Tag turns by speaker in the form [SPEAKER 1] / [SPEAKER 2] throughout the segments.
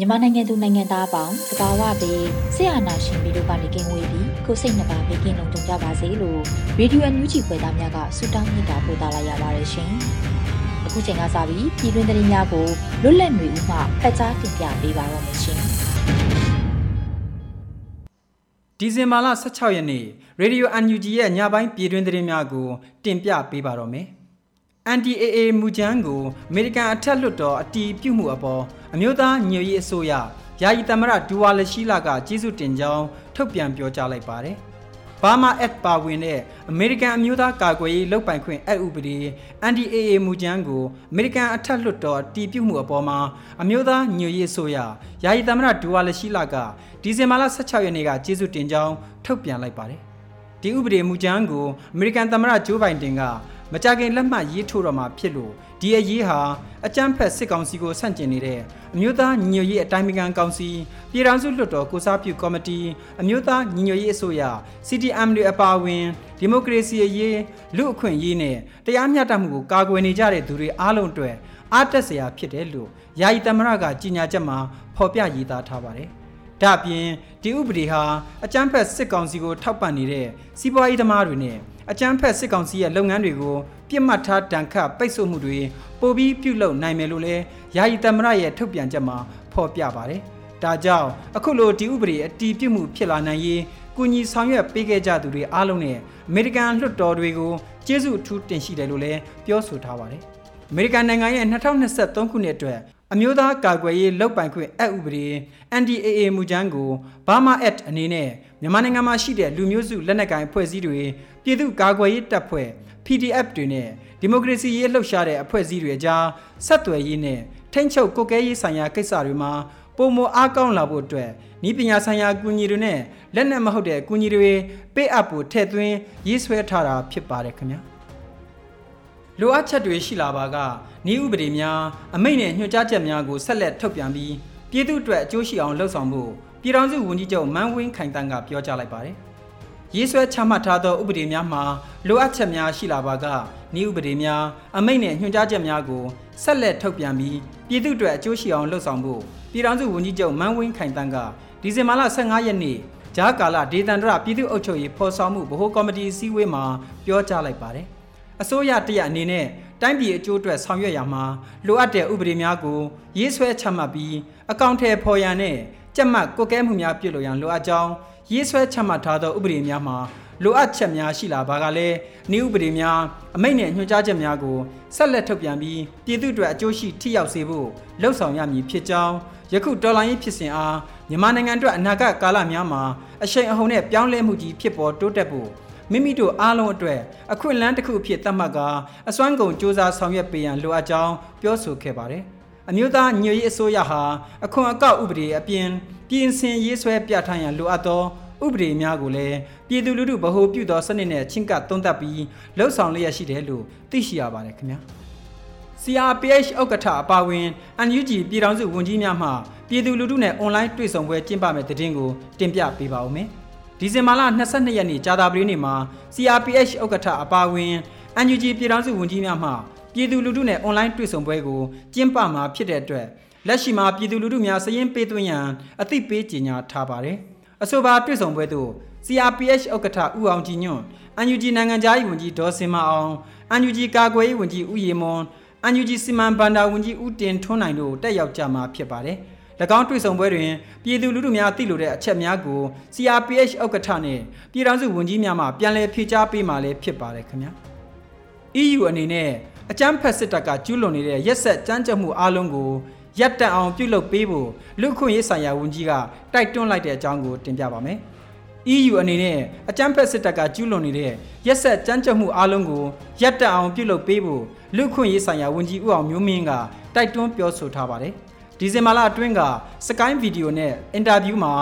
[SPEAKER 1] မြန်မာနိုင်ငံသူနိုင်ငံသားအပေါင်းတဘာဝပြီးဆရာနာရှင်ပြီးတို့ကနေကင်းဝေးပြီးကိုစိတ်နှပါဘေးကင်းလုံခြုံကြပါစေလို့ရေဒီယိုအန်ယူဂျီဖွယ်သားများကဆုတောင်းမြတ်တာပို့သလာရပါတယ်ရှင်။အခုချိန်ကစပြီးပြည်တွင်းသတင်းများကိုလွတ်လပ်နေဦးမှဖတ်ကြားတင်ပြပေးပါရမရှင်။
[SPEAKER 2] ဒီဇင်ဘာလ16ရက်နေ့ရေဒီယိုအန်ယူဂျီရဲ့ညပိုင်းပြည်တွင်းသတင်းများကိုတင်ပြပေးပါတော့မယ်။ NDAA မူကြမ်းကိုအမေရိကန်အထက်လွှတ်တော်အတီးပြုတ်မှုအပေါ် အမျိုးသားညွေရေးအစိုးရယာယီသမရဒူဝါလရှိလာကကျေးဇူးတင်ကြောင်းထုတ်ပြန်ပြောကြားလိုက်ပါတယ်။ဘာမာ Act ပါဝင်တဲ့အမေရိကန်အမျိုးသားကာကွယ်ရေးလုပ်ပိုင်ခွင့်အဥပဒေ NDAA မူကြမ်းကိုအမေရိကန်အထက်လွှတ်တော်အတီးပြုတ်မှုအပေါ်မှာအမျိုးသားညွေရေးအစိုးရယာယီသမရဒူဝါလရှိလာကဒီဇင်ဘာလ16ရက်နေ့ကကျေးဇူးတင်ကြောင်းထုတ်ပြန်လိုက်ပါတယ်။ဒီဥပဒေမူကြမ်းကိုအမေရိကန်သမ္မတဂျိုးဘိုင်ဒန်က မကြခင်လက်မှတ်ရေးထိုးတော့မှာဖြစ်လို့ဒီအရေးဟာအကြမ်းဖက်စစ်ကောင်စီကိုဆန့်ကျင်နေတဲ့အမျိုးသားညီညွတ်ရေးအတိုင်းအမြံကောင်စီပြည်ထောင်စုလွှတ်တော်ကိုစားပြုကော်မတီအမျိုးသားညီညွတ်ရေးအစိုးရ CTM တွေအပါအဝင်ဒီမိုကရေစီအရေးလူအခွင့်အရေးနဲ့တရားမျှတမှုကိုကာကွယ်နေကြတဲ့သူတွေအားလုံးအတွက်အားတက်စရာဖြစ်တယ်လို့ယာယီသမရကကြီးညာချက်မှာဖော်ပြရေးသားထားပါတယ်။ ဒါ့အပြင်ဒီဥပဒေဟာအကြမ်းဖက်စစ်ကောင်စီကိုထောက်ပံ့နေတဲ့စီးပွားရေးသမားတွေနဲ့အကြမ်းဖက်စစ်ကောင်စီရဲ့လုပ်ငန်းတွေကိုပြစ်မှတ်ထားတန်ခတ်ပိတ်ဆို့မှုတွေပိုပြီးပြုလုပ်နိုင်မယ်လို့လည်းယာယီသမရရဲ့ထုတ်ပြန်ချက်မှာဖော်ပြပါတယ်။ဒါကြောင့်အခုလိုဒီဥပဒေအတီးပြုမှုဖြစ်လာနိုင်ရေးကုညီဆောင်ရွက်ပေးခဲ့ကြသူတွေအားလုံးနဲ့အမေရိကန်လွှတ်တော်တွေကိုကျေးဇူးအထူးတင်ရှိတယ်လို့လည်းပြောဆိုထားပါတယ်။အမေရိကန်နိုင်ငံရဲ့2023ခုနှစ်အတွက် အမျိုးသားကာကွယ်ရေးလုပ်ပိုင်ခွင့်အက်ဥပဒေ NDAA မူကြမ်းကို Burma Act အနေနဲ့မြန်မာနိုင်ငံမှာရှိတဲ့လူမျိုးစုလက်နက်ကိုင်အဖွဲ့အစည်းတွေပြည်သူ့ကာကွယ်ရေးတပ်ဖွဲ့ PDF တွေနဲ့ဒီမိုကရေစီရေးလှုပ်ရှားတဲ့အဖွဲ့အစည်းတွေအကြားဆက်သွယ်ရေးနဲ့ထိန်းချုပ်ကုတ်ကဲရေးဆိုင်ရာကိစ္စတွေမှာပုံမအားကောင်းလာဖို့အတွက်ဤပညာဆိုင်ရာအကူအညီတွေနဲ့လက်နက်မဟုတ်တဲ့အကူအညီတွေပေးအပ်ဖို့ထည့်သွင်းရေးဆွဲထားတာဖြစ်ပါတယ်ခင်ဗျာ လိုအပ်ချက်တွေရှိလာပါကဤဥပဒေများအမိန့်နဲ့ညွှန်ကြားချက်များကိုဆက်လက်ထုတ်ပြန်ပြီးပြည်သူ့အတွက်အကျိုးရှိအောင်လှုပ်ဆောင်ဖို့ပြည်ထောင်စုဝန်ကြီးချုပ်မန်းဝင်းခိုင်တန်းကပြောကြားလိုက်ပါတယ်။ရေးဆွဲချမှတ်ထားသောဥပဒေများမှာလိုအပ်ချက်များရှိလာပါကဤဥပဒေများအမိန့်နဲ့ညွှန်ကြားချက်များကိုဆက်လက်ထုတ်ပြန်ပြီးပြည်သူ့အတွက်အကျိုးရှိအောင်လှုပ်ဆောင်ဖို့ပြည်ထောင်စုဝန်ကြီးချုပ်မန်းဝင်းခိုင်တန်းကဒီဇင်ဘာလ15ရက်နေ့ဂျားကာလဒေသန္တရပြည်သူ့အုပ်ချုပ်ရေးဖော်ဆောင်မှုဗဟိုကော်မတီအစည်းအဝေးမှာပြောကြားလိုက်ပါတယ်။ အစိုးရတရအနေနဲ့တိုင်းပြည်အကျိုးအတွက်ဆောင်ရွက်ရမှာလိုအပ်တဲ့ဥပဒေများကိုရေးဆွဲချမှတ်ပြီးအကောင့်ထဲဖော်ရန်နဲ့ကြက်မှတ်ကွက်ကဲမှုများပြုလုပ်ရန်လိုအပ်ကြောင်းရေးဆွဲချမှတ်ထားသောဥပဒေများမှာလိုအပ်ချက်များရှိလာပါကလည်းဤဥပဒေများအမိန့်နဲ့ညွှန်ကြားချက်များကိုဆက်လက်ထုတ်ပြန်ပြီးပြည်သူ့အတွက်အကျိုးရှိထိရောက်စေဖို့လှုံ့ဆော်ရမည်ဖြစ်ကြောင်းယခုတော်လိုင်းရေးဖြစ်စဉ်အားမြန်မာနိုင်ငံအတွက်အနာဂတ်ကာလများမှာအရှိန်အဟုန်နဲ့ပြောင်းလဲမှုကြီးဖြစ်ပေါ်တိုးတက်ဖို့ မိမိတို့အားလုံးအတွက်အခွင့်အလမ်းတစ်ခုအဖြစ်သတ်မှတ်ကာအစွမ်းကုန်စ조사ဆောင်ရွက်ပေးရန်လိုအပ်ကြောင်းပြောဆိုခဲ့ပါတယ်။အမျိုးသားညွေရေးအစိုးရဟာအခွန်အကောက်ဥပဒေအပြင်ပြင်ဆင်ရေးဆွဲပြဋ္ဌာန်းရန်လိုအပ်သောဥပဒေများကိုလည်းပြည်သူလူထုဗဟိုပြုသောစနစ်နဲ့ချင်းကသုံးသပ်ပြီးလှုပ်ဆောင်လျက်ရှိတယ်လို့သိရှိရပါတယ်ခင်ဗျာ CRPH ဥက္ကဋ္ဌအပါဝင် NUG ပြည်ထောင်စုဝန်ကြီးများမှပြည်သူလူထုနဲ့အွန်လိုင်းတွေ့ဆုံပွဲကျင်းပမယ့်တဲ့တင်ကိုတင်ပြပေးပါဦးမယ် ဒီဇင်ဘာလ22ရက်နေ့ကြာသပတေးနေ့မှာ CRPH ဥက္ကဋ္ဌအပါဝင် NUG ပြည်ထောင်စုဝန်ကြီးများမှပြည်သူလူထုနဲ့အွန်လိုင်းတွေ့ဆုံပွဲကိုကျင်းပမှာဖြစ်တဲ့အတွက်လက်ရှိမှာပြည်သူလူထုများစည်ရင်းပေးသွင်းရန်အသိပေးကြေညာထားပါတယ်။အဆိုပါတွေ့ဆုံပွဲသို့ CRPH ဥက္ကဋ္ဌဦးအောင်ကြည်ညွန့် NUG နိုင်ငံသားရေးဝန်ကြီးဒေါ်စင်မအောင် NUG ကာကွယ်ရေးဝန်ကြီးဦးရီမွန် UNG စီမံဘန္တာဝန်ကြီးဦးတင်ထွန်းနိုင်တို့တက်ရောက်ကြမှာဖြစ်ပါတယ်။၎ င်းတွေ့ဆုံပွဲတွင်ပြည်သူလူထုများသိလိုတဲ့အချက်များကို CRPH ဥက္ကဋ္ဌနှင့်ပြည်ထောင်စုဝန်ကြီးများမှပြန်လည်ဖြေကြားပေးမှာလည်းဖြစ်ပါတယ်ခင်ဗျာ။ EU အနေနဲ့အကြမ်းဖက်စစ်တပ်ကကျူးလွန်နေတဲ့ရက်ဆက်ကြမ်းကြုတ်မှုအလုံးကိုရပ်တန့်အောင်ပြုလုပ်ပေးဖို့လူခွင့်ရေးဆိုင်ရာဝန်ကြီးကတိုက်တွန်းလိုက်တဲ့အကြောင်းကိုတင်ပြပါမယ်။ EU အနေနဲ့အကြမ်းဖက်စစ်တပ်ကကျူးလွန်နေတဲ့ရက်ဆက်ကြမ်းကြုတ်မှုအလုံးကိုရပ်တန့်အောင်ပြုလုပ်ပေးဖို့လူခွင့်ရေးဆိုင်ရာဝန်ကြီးဦးအောင်မျိုးမင်းကတိုက်တွန်းပြောဆိုထားပါတယ်။ ဒီဇင်ဘာလအတွင်းကစကိုင်းဗီဒီယိုနဲ့အင်တာဗျူးမှာ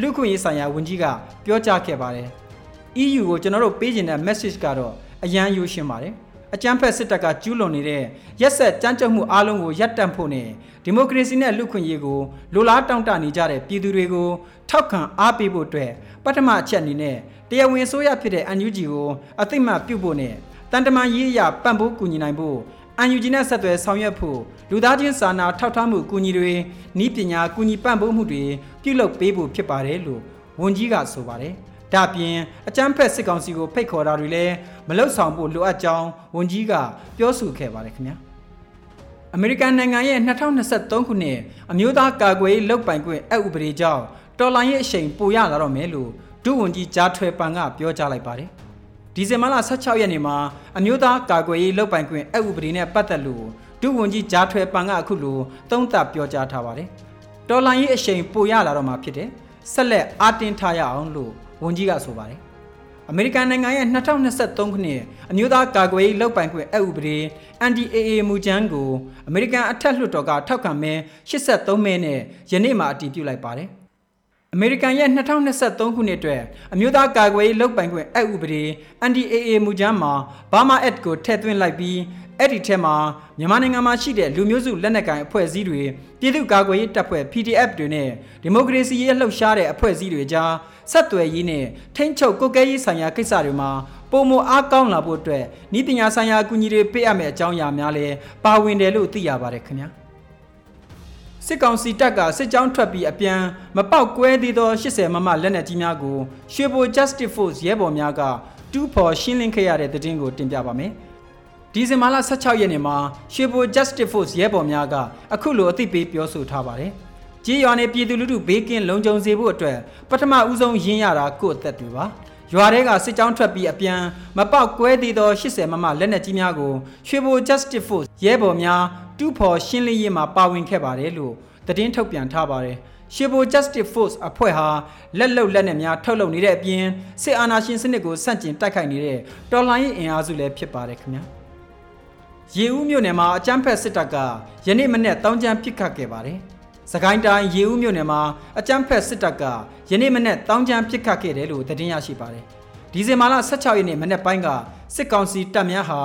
[SPEAKER 2] လူခွင့်ရေးဆိုင်ရာဝန်ကြီးကပြောကြားခဲ့ပါတယ်။ EU ကိုကျွန်တော်တို့ပေးချင်တဲ့ message ကတော့အရန်ယူရှင်းပါတယ်။အကြမ်းဖက်စစ်တပ်ကကျူးလွန်နေတဲ့ရက်ဆက်ကြမ်းကြုတ်မှုအလုံးကိုရပ်တန့်ဖို့နဲ့ဒီမိုကရေစီနဲ့လူ့ခွင့်ရေးကိုလိုလားတောင့်တနေကြတဲ့ပြည်သူတွေကိုထောက်ခံအားပေးဖို့အတွက်ပထမအချက်အနေနဲ့တရားဝင်ဆိုရဖြစ်တဲ့ UNG ကိုအသိမှတ်ပြုဖို့နဲ့တန်တမာရေးအရာပံ့ပိုးကူညီနိုင်ဖို့ UNG နဲ့ဆက်သွယ်ဆောင်ရွက်ဖို့လူသားချင်းစာနာထောက်ထားမှုကူညီတွေဤပညာကူညီပံ့ပိုးမှုတွေပြုလုပ်ပေးဖို့ဖြစ်ပါတယ်လို့ဝန်ကြီးကဆိုပါတယ်။ဒါပြင်အကြမ်းဖက်စစ်ကောင်စီကိုဖိတ်ခေါ်တာတွေလည်းမလုံဆောင်ဖို့လိုအပ်ကြောင်းဝန်ကြီးကပြောဆိုခဲ့ပါတယ်ခင်ဗျာအမေရိကန်နိုင်ငံရဲ့2023ခုနှစ်အမျိုးသားကာကွယ်ရေးလုပ်ပိုင်ခွင့်အဥပဒေကြောင့်တော်လိုင်းရဲ့အရှိန်ပိုရလာတော့မယ်လို့ဒုဝန်ကြီးဂျာထွယ်ပန်ကပြောကြားလိုက်ပါတယ် ဒီဇင်ဘာလ16ရက်နေ့မှာအမျိုးသားကာကွယ်ရေးလုပ်ပိုင်ခွင့်အဥပဒေနဲ့ပတ်သက်လို့ဒုဝန်ကြီးဂျာထွယ်ပန်ကအခုလိုသုံးသပ်ပြောကြားထားပါတယ်တော်လိုင်းရဲ့အရှိန်ပိုရလာတော့မှာဖြစ်တယ်ဆက်လက်အားတင်းထားရအောင်လို့ဝန်ကြီးကဆိုပါတယ်အမေရိကန်နိုင်ငံရဲ့2023ခုနှစ်အမျိုးသားကာကွယ်ရေးလုပ်ပိုင်ခွင့်အဥပဒေ NDAA မူကြမ်းကိုအမေရိကန်အထက်လွှတ်တော်ကထောက်ခံမဲ83မဲနဲ့ယနေ့မှအတည်ပြုလိုက်ပါတယ်။ အမေရိကန်ရဲ့2023ခုနှစ်အတွက်အမျိုးသားကာကွယ်ရေးလုပ်ပိုင်ခွင့်အဥပဒေ NDAA မူကြမ်းမှာ Burma Act ကိုထည့်သွင်းလိုက်ပြီးအဲ့ဒီထဲမှာမြန်မာနိုင်ငံမှာရှိတဲ့လူမျိုးစုလက်နက်ကိုင်အဖွဲ့အစည်းတွေပြည်သူ့ကာကွယ်ရေးတပ်ဖွဲ့ PDF တွေနဲ့ဒီမိုကရေစီရေးလှုပ်ရှားတဲ့အဖွဲ့အစည်းတွေကြားဆက်သွယ်ရေးနဲ့ထိန်းချုပ်ကုတ်ကဲရေးဆိုင်ရာကိစ္စတွေမှာပုံမအားကောင်းလာဖို့အတွက်ဤပညာဆိုင်ရာအကူအညီတွေပေးအပ်မယ့်အကြောင်းအရာများလည်းပါဝင်တယ်လို့သိရပါတယ်ခင်ဗျာ စစ်ကောင်စီတပ်ကစစ်ကြောင်းထွက်ပြီးအပြန်မပေါက်ကွဲသေးသော80မမလက်နက်ကြီးများကိုရွှေဘို Justice Force ရဲဘော်များကတူးဖော်ရှင်းလင်းခဲ့ရတဲ့သတင်းကိုတင်ပြပါမယ်ဒီဇင်ဘာလ16ရက်နေ့မှာရွှေဘို Justice Force ရဲဘော်များကအခုလိုအသိပေးပြောဆိုထားပါတယ်။ကြေးရွာနယ်ပြည်သူလူထုဘေးကင်းလုံခြုံစေဖို့အတွက်ပထမဦးဆုံးရင်းရတာကိုယ့်အသက်တွေပါရွာတွေကစစ်ကြောင်းထွက်ပြီးအပြန်မပေါက်ကွဲသေးသော80မမလက်နက်ကြီးများကိုရွှေဘို Justice Force ရဲဘော်များ တူးဖော်ရှင်းလင်းရေးမှာပါဝင်ခဲ့ပါတယ်လို့သတင်းထုတ်ပြန်ထားပါတယ်ရှေဘို Justice Force အဖွဲ့ဟာလက်လုံလက်နဲ့များထုတ်လုပ်နေတဲ့အပြင်စစ်အာဏာရှင်စနစ်ကိုဆန့်ကျင်တိုက်ခိုက်နေတဲ့တော်လှန်ရေးအင်အားစုလည်းဖြစ်ပါတယ်ခင်ဗျာရေဦးမြို့နယ်မှာအကြမ်းဖက်စစ်တပ်ကယနေ့မနေ့တောင်းကျမ်းပစ်ခတ်ခဲ့ပါတယ်စကိုင်းတိုင်းရေဦးမြို့နယ်မှာအကြမ်းဖက်စစ်တပ်ကယနေ့မနေ့တောင်းကျမ်းပစ်ခတ်ခဲ့တယ်လို့သတင်းရရှိပါတယ်။ ဒီဇင်ဘာလ16ရက်နေ့မနေ့ပိုင်းကစစ်ကောင်စီတပ်များဟာ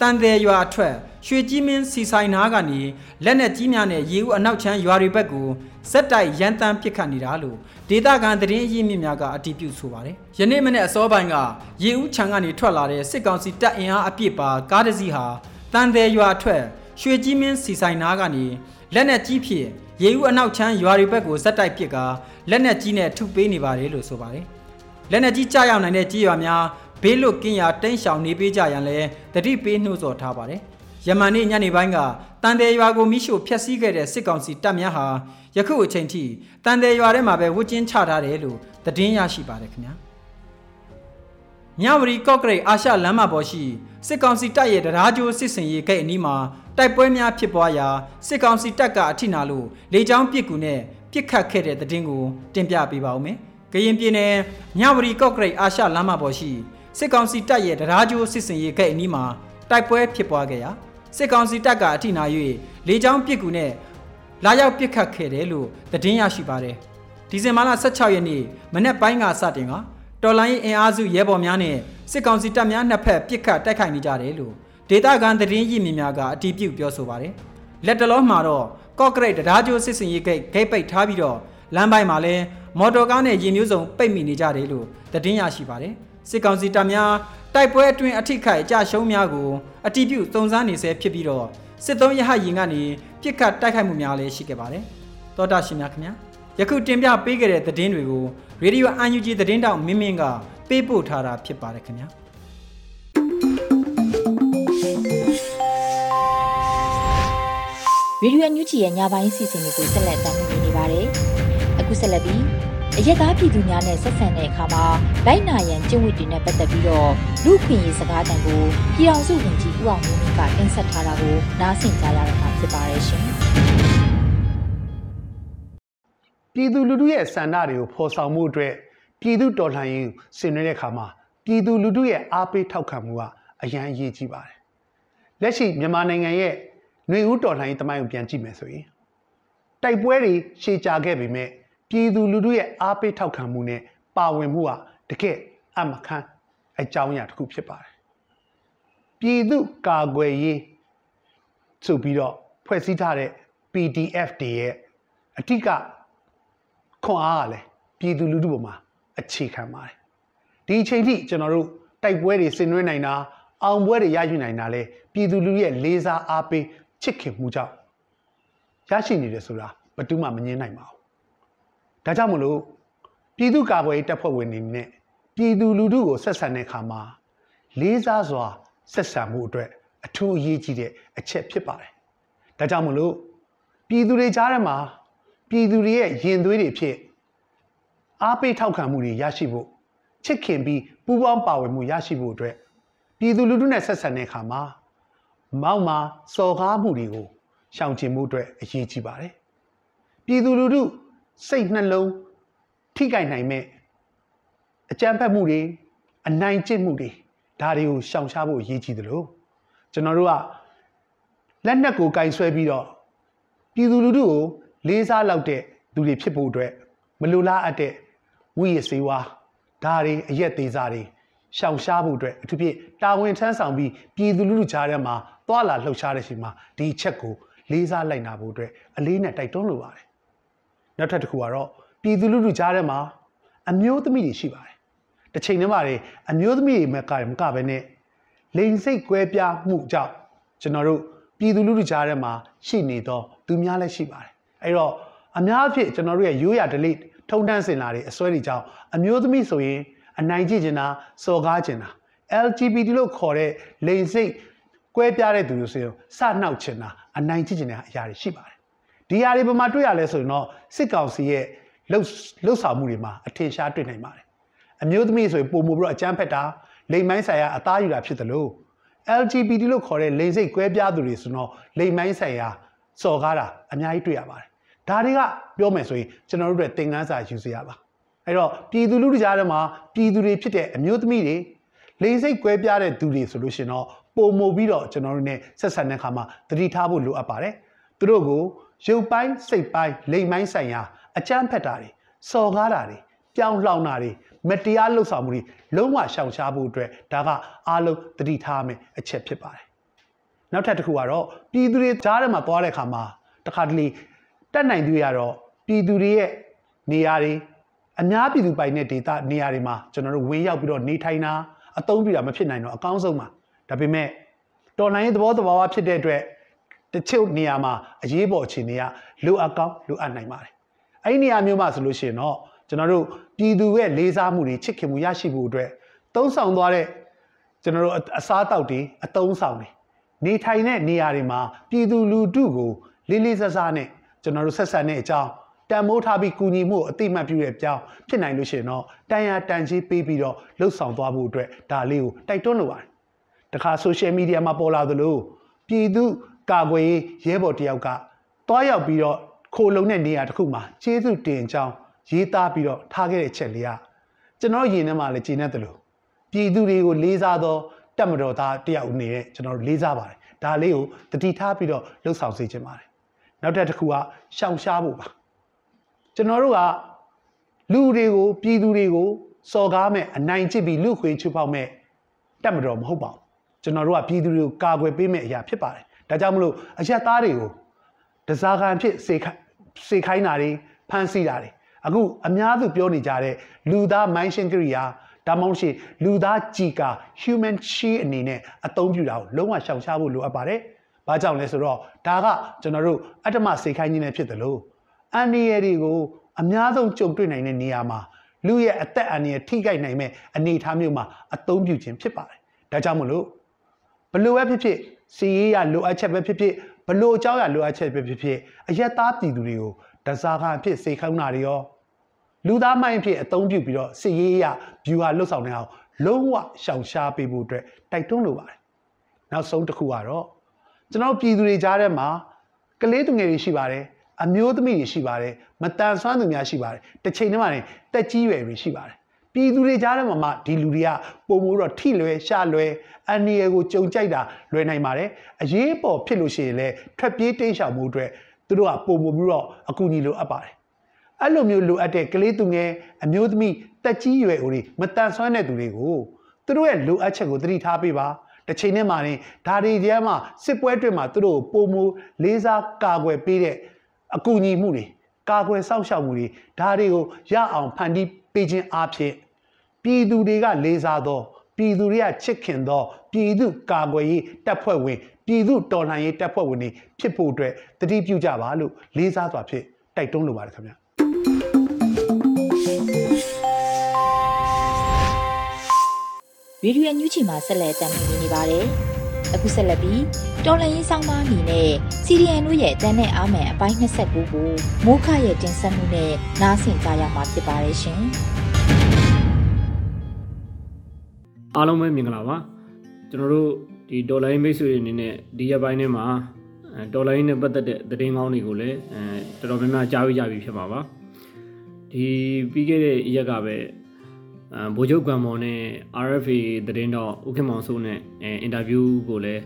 [SPEAKER 2] တန်တယ်ရွာအထွက်ရွှေကြီးမင်းစီဆိုင်နာကနေလက်နက်ကြီးများနဲ့ရေဦးအနောက်ချမ်းရွာတွေဘက်ကိုဇက်တိုက်ရန်တမ်းပစ်ခတ်နေတာလို့ဒေသခံသတင်းအရင်းမြစ်များကအတည်ပြုဆိုပါတယ်။ယနေ့မနေ့အစောပိုင်းကရေဦးချံကနေထွက်လာတဲ့စစ်ကောင်စီတပ်အင်အားအပြည့်ပါကားတစ်စီးဟာတန်တယ်ရွာအထွက်ရွှေကြီးမင်းစီဆိုင်နာကနေလက်နက်ကြီးဖြင့်ရေဦးအနောက်ချမ်းရွာတွေဘက်ကိုဇက်တိုက်ပစ်ကာလက်နက်ကြီးနဲ့ထုပေးနေပါတယ်လို့ဆိုပါတယ်။ လက်နက်ကြီးကြားရောက်နိုင်တဲ့ကြီးရွာများဘေးလွတ်ကင်းရာတိန့်ရှောင်နေပေးကြရန်လဲတတိပေးနှိုးဆော်ထားပါတယ်။ယမန်နေ့ညနေပိုင်းကတန်တယ်ရွာကိုမိရှို့ဖျက်ဆီးခဲ့တဲ့စစ်ကောင်စီတပ်များဟာယခုအချိန်ထိတန်တယ်ရွာထဲမှာပဲဝှကျင်းချထားတယ်လို့သတင်းရရှိပါတယ်ခင်ဗျာ။မြဝတီကော့ကရိတ်အာရှလမ်းမပေါ်ရှိစစ်ကောင်စီတပ်ရဲ့တရားကြိုးစစ်စင်ရေးဂိတ်အနီးမှာတိုက်ပွဲများဖြစ်ပွားရာစစ်ကောင်စီတပ်ကအထိနာလို့လေကြောင်းပစ်ကူနဲ့ပစ်ခတ်ခဲ့တဲ့တဲ့တင်ကိုတင်ပြပေးပါဦးမယ်။ ကရင်ပြည်နယ်မြဝတီကော့ကရိတ်အာရှလမ်းမပေါ်ရှိစစ်ကောင်စီတပ်ရဲ့တရားကြိုးစစ်စင်ရေးဂိတ်အနီးမှာတိုက်ပွဲဖြစ်ပွားခဲ့ရာစစ်ကောင်စီတပ်ကအထိနာ၍လေကြောင်းပစ်ကူနဲ့လာရောက်ပစ်ခတ်ခဲ့တယ်လို့သတင်းရရှိပါတယ်။ဒီဇင်ဘာလ16ရက်နေ့မနေ့ပိုင်းကစတင်ကတော်လိုင်းအင်အားစုရဲဘော်များနဲ့စစ်ကောင်စီတပ်များနှစ်ဖက်ပစ်ခတ်တိုက်ခိုက်နေကြတယ်လို့ဒေတာကန်သတင်းရည်မြစ်များကအတီးပြုတ်ပြောဆိုပါတယ်။လက်တလုံးမှာတော့ကော့ကရိတ်တရားကျိုးစစ်စင်ရေးဂိတ်ဂိတ်ပိတ်ထားပြီးတော့လမ်းပိုင်းမှာလည်း မော်တော်ကားနဲ့ရင်မျိုးစုံပိတ်မိနေကြတယ်လို့သတင်းရရှိပါတယ်။စစ်ကောင်စီတပ်များတိုက်ပွဲအတွင်းအထိခိုက်အကြရှုံးများကိုအတီးပြုတ်စုံစမ်းနေဆဲဖြစ်ပြီးတော့စစ်သုံးရဟရင်ကနေပြစ်ခတ်တိုက်ခိုက်မှုများလည်းရှိခဲ့ပါတယ်။သောတာရှင်များခင်ဗျာယခုတင်ပြပေးခဲ့တဲ့သတင်းတွေကိုရေဒီယို UNG သတင်းတောက်မင်းမင်းကပေးပို့ထားတာဖြစ်ပါတယ်ခင်ဗျာ။
[SPEAKER 1] ရေဒီယိုအန်ယူဂျီရဲ့ညပိုင်းစီစဉ်တွေကိုဆက်လက်တင်ပြနေပါတယ်။အခုဆက်လက်ပြီး အရက်သားပြည်သူများနဲ့ဆက်ဆံတဲ့အခါမှာလိုက်နာရန်ကျင့်ဝတ်တွေနဲ့ပတ်သက်ပြီးတော့လူခွင့်ရေးစကားတန်ကိုပြည်အောင်စုဝင်ကြီးဦးအောင်မျိုးကတင်ဆက်ထားတာကိုနားဆင်ကြရတော့မှာဖြစ်ပါတယ်ရှင်။
[SPEAKER 3] ပြည်သူလူထုရဲ့ဆန္ဒတွေကိုဖော်ဆောင်မှုအတွက်ပြည်သူတော်လှန်ရေးဆင်နွှဲတဲ့အခါမှာပြည်သူလူထုရဲ့အားပေးထောက်ခံမှုကအရန်အရေးကြီးပါတယ်။လက်ရှိမြန်မာနိုင်ငံရဲ့ຫນွေဦးတော်လှန်ရေးတမိုင်းကိုပြန်ကြည့်မယ်ဆိုရင်တိုက်ပွဲတွေရှေ့ကြာခဲ့ပေမဲ့ ပြည်သူလူထုရဲ့အားပေးထောက်ခံမှုနဲ့ပါဝင်မှုကတကယ်အမခန်းအကြောင်းအရာတစ်ခုဖြစ်ပါတယ်။ပြည်သူကာကွယ်ရေးဆိုပြီးတော့ဖွဲ့စည်းထားတဲ့ PDF တွေရဲ့အထက်ကခွန်အားကလည်းပြည်သူလူထုပေါ်မှာအခြေခံပါတယ်ဒီအချိန်ထိကျွန်တော်တို့တိုက်ပွဲတွေဆင်နွှဲနိုင်တာအောင်ပွဲတွေရယူနိုင်တာလဲပြည်သူလူထုရဲ့လေးစားအားပေးချစ်ခင်မှုကြောင့်ရရှိနေတယ်ဆိုတာဘယ်သူမှမငြင်းနိုင်ပါဘူး ဒါကြောင့်မလို့ပြည်သူကာကွယ်ရေးတပ်ဖွဲ့ဝင်တွေနဲ့ပြည်သူလူထုကိုဆက်ဆံတဲ့အခါမှာလေးစားစွာဆက်ဆံမှုအတွက်အထူးအရေးကြီးတဲ့အချက်ဖြစ်ပါတယ်ဒါကြောင့်မလို့ပြည်သူတွေကြားထဲမှာပြည်သူတွေရဲ့ရင်သွေးတွေဖြစ်အားပေးထောက်ခံမှုတွေရရှိဖို့ချစ်ခင်ပြီးပူးပေါင်းပါဝင်မှုရရှိဖို့အတွက်ပြည်သူလူထုနဲ့ဆက်ဆံတဲ့အခါမှာမောက်မာစော်ကားမှုတွေကိုရှောင်ကျဉ်မှုအတွက်အရေးကြီးပါတယ်ပြည်သူလူထု စိတ်နှလုံးထိခိုက်နိုင်မဲ့အကြမ်းဖက်မှုတွေအနိုင်ကျင့်မှုတွေဒါတွေကိုရှောင်ရှားဖို့အရေးကြီးတယ်လို့ကျွန်တော်တို့ကလက်နက်ကိုကင်ဆွဲပြီးတော့ပြည်သူလူထုကိုလေးစားလောက်တဲ့သူတွေဖြစ်ဖို့အတွက်မလိုလားအပ်တဲ့ဝိရစေဝါဒါတွေအရက်သေးစားတွေရှောင်ရှားဖို့အတွက်အထူးဖြင့်တာဝန်ထမ်းဆောင်ပြီးပြည်သူလူထုကြားထဲမှာသွာလာလှုပ်ရှားတဲ့ချိန်မှာဒီချက်ကိုလေးစားလိုက်နာဖို့အတွက်အလေးနဲ့တိုက်တွန်းလိုပါတယ်။ နောက်ထပ်တစ်ခုကတော့ပြည်သူလူထုကြားထဲမှာအမျိုးသမီးတွေရှိပါတယ်။တစ်ချိန်တည်းမှာအမျိုးသမီးတွေမကမကပဲနဲ့လိန်စိတ်ကွဲပြားမှုကြောင့်ကျွန်တော်တို့ပြည်သူလူထုကြားထဲမှာရှိနေသောသူများလည်းရှိပါတယ်။အဲ့တော့အများအဖြစ်ကျွန်တော်တို့ရဲ့ရိုးရာ delete ထုံတန်းစင်လာတွေအစွဲတွေကြောင့်အမျိုးသမီးဆိုရင်အနိုင်ကျင့်နေတာစော်ကားကျင်တာ LGBT လို့ခေါ်တဲ့လိင်စိတ်ကွဲပြားတဲ့သူတွေဆိုရင်စနှောက်ချင်တာအနိုင်ကျင့်နေတဲ့အရာတွေရှိပါတယ် ဒီအရာတွေဘယ်မှာတွေ့ရလဲဆိုရင်တော့စစ်ကောင်စီရဲ့လှုပ်လှုပ်ဆောင်မှုတွေမှာအထင်ရှားတွေ့နိုင်ပါတယ်အမျိုးသမီးဆိုရင်ပုံမှုပြီးတော့အကြမ်းဖက်တာလိမ်မိုင်းဆိုင်ရာအသားယူတာဖြစ်တယ်လို့ LGBT လို့ခေါ်တဲ့လိင်စိတ်ကွဲပြားသူတွေဆိုတော့လိမ်မိုင်းဆိုင်ရာစော်ကားတာအများကြီးတွေ့ရပါတယ်ဒါတွေကပြောမယ်ဆိုရင်ကျွန်တော်တို့တွေသင်ခန်းစာယူစရာပါအဲ့တော့ပြည်သူလူထုကြားထဲမှာပြည်သူတွေဖြစ်တဲ့အမျိုးသမီးတွေလိင်စိတ်ကွဲပြားတဲ့သူတွေဆိုလို့ရှင်တော့ပုံမပြီးတော့ကျွန်တော်တို့ ਨੇ ဆက်ဆံတဲ့အခါမှာသတိထားဖို့လိုအပ်ပါတယ်သူတို့ကို ရုပ်ပိုင်းစိတ်ပိုင်းလိမ်ပိုင်းဆိုင်ရာအကြမ်းဖက်တာတွေစော်ကားတာတွေပြောင်းလှောင်တာတွေမတရားလှုပ်ဆောင်မှုတွေလုံးဝရှောင်ရှားဖို့အတွက်ဒါကအားလုံးသတိထားမယ်အချက်ဖြစ်ပါတယ်နောက်ထပ်တစ်ခုကတော့ပြည်သူတွေကြားထဲမှာသွားတဲ့အခါမှာတခါတလေတက်နိုင်သူရတော့ပြည်သူတွေရဲ့နေရာတွေအများပြည်သူပိုင်တဲ့ဒေသနေရာတွေမှာကျွန်တော်တို့ဝင်ရောက်ပြီးတော့နေထိုင်တာအသုံးပြုတာမဖြစ်နိုင်တော့အကောင်းဆုံးပါဒါပေမဲ့တော်လိုင်းရဲ့သဘောတဘာဝဖြစ်တဲ့အတွက် တချို့နေရာမှာအရေးပေါ်အခြေအနေကလိုအပ်ကောင်းလိုအပ်နိုင်ပါတယ်အဲ့ဒီနေရာမျိုးမှာဆိုလို့ရှိရင်တော့ကျွန်တော်တို့ပြည်သူရဲ့လေးစားမှုတွေချစ်ခင်မှုရရှိဖို့အတွက်သုံးဆောင်သွားတဲ့ကျွန်တော်တို့အစားအသောက်တွေအသုံးဆောင်တွေနေထိုင်တဲ့နေရာတွေမှာပြည်သူလူထုကိုလေးလေးစားစားနဲ့ကျွန်တော်တို့ဆက်ဆံတဲ့အကြောင်းတန်မိုးထားပြီးကူညီမှုအတိမတ်ပြုတဲ့အကြောင်းဖြစ်နိုင်လို့ရှိရင်တော့တန်ရာတန်ကြီးပေးပြီးတော့လှုပ်ဆောင်သွားဖို့အတွက်ဒါလေးကိုတိုက်တွန်းလိုပါတယ်။တခါ social media မှာပေါ်လာသလိုပြည်သူ ကာကွယ်ရေးရဲဘော်တယောက်ကတွားရောက်ပြီးတော့ခိုလုံတဲ့နေရာတစ်ခုမှာကျေးဇူးတင်ကြောင်းရေးသားပြီးတော့ထားခဲ့တဲ့ချက်လေးကကျွန်တော်ယင်ထဲမှာလည်းကျင်းနေတယ်လို့ပြည်သူတွေကိုလေးစားသောတက်မတော်သားတယောက်အနေနဲ့ကျွန်တော်တို့လေးစားပါတယ်။ဒါလေးကိုတတိထားပြီးတော့လှုပ်ဆောင်စေချင်ပါတယ်နောက်တစ်ခုကရှောင်ရှားဖို့ပါကျွန်တော်တို့ကလူတွေကိုပြည်သူတွေကိုစော်ကားမဲ့အနိုင်ကျင့်ပြီးလူခွေချူပေါက်မဲ့တက်မတော်မဟုတ်ပါဘူးကျွန်တော်တို့ကပြည်သူတွေကိုကာကွယ်ပေးမဲ့အရာဖြစ်ပါတယ် ဒါကြောင့်မလို့အရက်သားတွေကိုတစားခံဖြစ်စေစေခိုင်းတာတွေဖမ်းဆီးတာတွေအခုအများစုပြောနေကြတဲ့လူသားမိုင်းရှင်ကရိယာဒါမှမဟုတ်လူသားကြည်ကာ human shield အနေနဲ့အသုံးပြုတာကိုလုံးဝရှောင်ရှားဖို့လိုအပ်ပါတယ်။ဘာကြောင့်လဲဆိုတော့ဒါကကျွန်တော်တို့အတ္တမစေခိုင်းခြင်းနဲ့ဖြစ်တယ်လို့အန္တရာယ်တွေကိုအများဆုံးကြုံတွေ့နိုင်တဲ့နေရာမှာလူရဲ့အသက်အန္တရာယ်ထိခိုက်နိုင်မဲ့အနေအထားမျိုးမှာအသုံးပြုခြင်းဖြစ်ပါတယ်။ဒါကြောင့်မလို့ ဘလို့ပဲဖြစ်ဖြစ်စီရေးရလိုအပ်ချက်ပဲဖြစ်ဖြစ်ဘလို့အကြောင်းအရာလိုအပ်ချက်ဖြစ်ဖြစ်ဖြစ်အယက်သားပြည်သူတွေကိုဒဇာခံအဖြစ်စေခိုင်းတာတွေရောလူသားမိုင်းအဖြစ်အသုံးပြုပြီးတော့စစ်ရေးအရဗျူဟာလှုပ်ဆောင်နေအောင်လုံးဝရှောင်ရှားပေးဖို့အတွက်တိုက်တွန်းလိုပါတယ်နောက်ဆုံးတစ်ခုကတော့ကျွန်တော်ပြည်သူတွေကြားထဲမှာကလေးသူငယ်တွေရှိပါတယ်အမျိုးသမီးတွေရှိပါတယ်မတန်ဆွမ်းသူများရှိပါတယ်တစ်ချိန်တည်းမှာနေတက်ကြီးရွယ်တွေရှိပါတယ် ပြည်သူတွေကြားထဲမှာမှဒီလူတွေကပုံမိုးတော့ထိလွယ်ရှာလွယ်အန်နီရယ်ကိုကြုံကြိုက်တာလွယ်နိုင်ပါတယ်အရေးပေါ်ဖြစ်လို့ရှိရင်လည်းထွက်ပြေးတိမ်းရှောင်မှုအတွက်သူတို့ကပုံမိုးပြီးတော့အကူအညီလိုအပ်ပါတယ်အဲ့လိုမျိုးလိုအပ်တဲ့ကလေးသူငယ်အမျိုးသမီးတက်ကြီးရွယ်ဦးတွေမတန်ဆွမ်းတဲ့သူတွေကိုသူတို့ရဲ့လိုအပ်ချက်ကိုသတိထားပေးပါတစ်ချိန်နဲ့မှရင်ဒါတွေကျမ်းမှာစစ်ပွဲတွေမှာသူတို့ပုံမိုးလေးစားကာကွယ်ပေးတဲ့အကူအညီမှုတွေကာကွယ်စောင့်ရှောက်မှုတွေဒါတွေကိုရအောင်ဖန်တီး ပေးခြင်းအဖြစ်ပြည်သူတွေကလေးစားသောပြည်သူတွေကချစ်ခင်သောပြည်သူကာကွယ်ရေးတပ်ဖွဲ့ဝင်ပြည်သူတော်လှန်ရေးတပ်ဖွဲ့ဝင်တွေဖြစ်ဖို့အတွက်တတိပြုကြပါလို့လေးစားစွာဖြင့်တိုက်တွန်းလိုပါတယ်ခင်ဗျာ
[SPEAKER 1] ရေဒီယိုညူးချီမှာဆက်လက်တင်ပြနေပါတယ်။ အခုဆက်လက်ပြီးတော်လန်ရေးဆောင်မအနေနဲ့စီရီယန်တို့ရဲ့တန်တဲ့အားမယ်အပိုင်း29ကိုမိုးခရဲ့တင်ဆက်မှုနဲ့နားဆင်ကြရမှာဖြစ်ပါတယ်ရှင်။
[SPEAKER 4] အားလုံးပဲမင်္ဂလာပါကျွန်တော်တို့ဒီဒေါ်လာရင်းမိတ်ဆွေတွေအနေနဲ့ဒီရက်ပိုင်းထဲမှာအဲဒေါ်လာရင်းနဲ့ပတ်သက်တဲ့သတင်းကောင်းတွေကိုလည်းအဲတော်တော်များများကြားပြီးကြပြီဖြစ်ပါပါဒီပြီးခဲ့တဲ့ရက်ကပဲအဲ ဗိုလ်ချုပ်ကံမော်နဲ့ RFA သတင်းတော့ဥက္ကမောင်စိုးနဲ့အဲအင်တာဗျူးကိုလည်း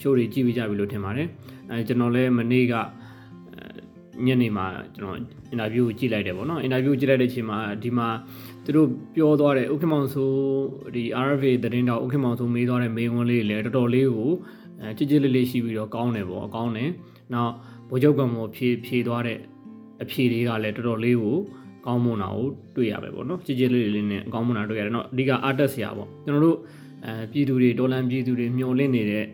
[SPEAKER 4] ရှိုးတွေကြည့်ပြီးကြပြီလို့ထင်ပါတယ်အဲကျွန်တော်လည်းမနေ့ကညနေမှာကျွန်တော်အင်တာဗျူးကိုကြည့်လိုက်တယ်ပေါ့နော်အင်တာဗျူးကြည့်လိုက်တဲ့အချိန်မှာဒီမှာသူတို့ပြောသွားတဲ့ဥက္ကမောင်ဆိုဒီ RFA သတင်းတော့ဥက္ကမောင်ဆိုမေးသွားတဲ့မေးခွန်းလေးလည်းတော်တော်လေးကိုအဲကြည်ကြည်လေးလေးရှိပြီးတော့ကောင်းတယ်ပေါ့အကောင်းတယ်နောက်ဗိုလ်ချုပ်ကံမောဖြေဖြေသွားတဲ့အဖြေတွေကလည်းတော်တော်လေးကို ကောင်းမွန်တာကိုတွေ့ရပဲပေါ့နော်ကြည်ကြည်လေးလေးနဲ့အကောင်းမွန်တာတွေ့ရတယ်เนาะအဓိကအားတက်စရာပေါ့ကျွန်တော်တို့အဲပြည်သူတွေဒေါ်လန်ပြည်သူတွေမျှော်လင့်နေတဲ့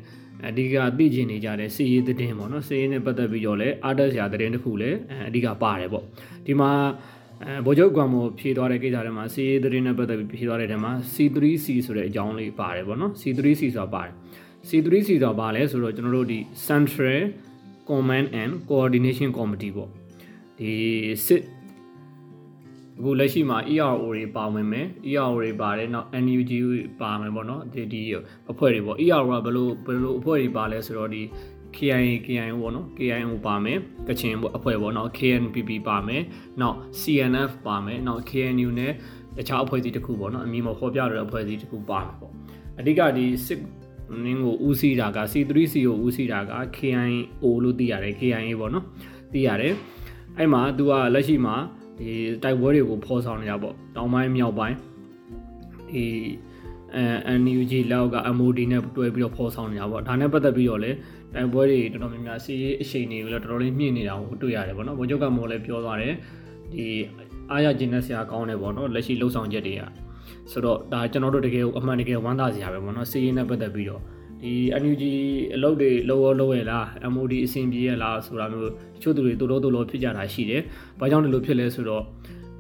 [SPEAKER 4] အဓိကသိကျင်နေကြတဲ့စီရေးသတင်းပေါ့နော်စီရေးနဲ့ပတ်သက်ပြီးတော့လည်းအားတက်စရာသတင်းတစ်ခုလည်းအဓိကပါတယ်ပေါ့ဒီမှာအဲဗိုလ်ချုပ်ကွမ်မိုဖြေသွားတဲ့ကိစ္စတွေမှာစီရေးသတင်းနဲ့ပတ်သက်ပြီးဖြေသွားတဲ့ထဲမှာ C3C ဆိုတဲ့အကြောင်းလေးပါတယ်ပေါ့နော် C3C ဆိုတာပါတယ် C3C ဆိုတာဘာလဲဆိုတော့ကျွန်တော်တို့ဒီ Central Command and Coordination Committee ပေါ့ဒီစစ် အခုလက်ရှိမှာ ERO တွေပါဝင်မယ် ERO တွေပါတယ်နောက် NUG ပါမယ်ပေါ့နော်ဒီဒီအဖွဲ့တွေပေါ့ ERO ကဘယ်လိုဘယ်လိုအဖွဲ့တွေပါလဲဆိုတော့ဒီ KIA KIO ပေါ့နော် KIO ပါမယ်ကချင်အဖွဲ့ပေါ့နော် KNPP ပါမယ်နောက် CNF ပါမယ်နောက် KNU နဲ့တခြားအဖွဲ့အစည်းတစ်ခုပေါ့နော်အမည်မဖော်ပြတဲ့အဖွဲ့အစည်းတစ်ခုပါမယ်ပေါ့အဓိကဒီစစ်နင်းကိုဦးစီးတာက C3C ကိုဦးစီးတာက KIO လို့သိရတယ် KIA ပေါ့နော်သိရတယ်အဲ့မှာသူကလက်ရှိမှာ ဒီတိုက်ပွဲတွေကိုဖော်ဆောင်နေတာပေါ့တောင်ပိုင်းမြောက်ပိုင်းဒီအဲ NUG လောက်က MOD နဲ့တွဲပြီးတော့ဖော်ဆောင်နေတာပေါ့ဒါနဲ့ပတ်သက်ပြီးတော့လည်းတိုက်ပွဲတွေတော်တော်များများစီးရေးအချိန်တွေကိုလည်းတော်တော်လေးမြင့်နေတာကိုတွေ့ရတယ်ပေါ့နော်ဗိုလ်ချုပ်ကမော်လည်းပြောသွားတယ်ဒီအားရကျင်းတဲ့ဆရာကောင်းတယ်ပေါ့နော်လက်ရှိလှုပ်ဆောင်ချက်တွေကဆိုတော့ဒါကျွန်တော်တို့တကယ်အမှန်တကယ်ဝမ်းသာစရာပဲပေါ့နော်စီးရေးနဲ့ပတ်သက်ပြီးတော့ ဒီ NUG အလုပ်တွေလောရောလောရလား MOD အဆင်ပြေရလားဆိုတာမျိုးတချို့သူတွေတူလို့တူလို့ဖြစ်ကြတာရှိတယ်။ဘာကြောင့်ဒီလိုဖြစ်လဲဆိုတော့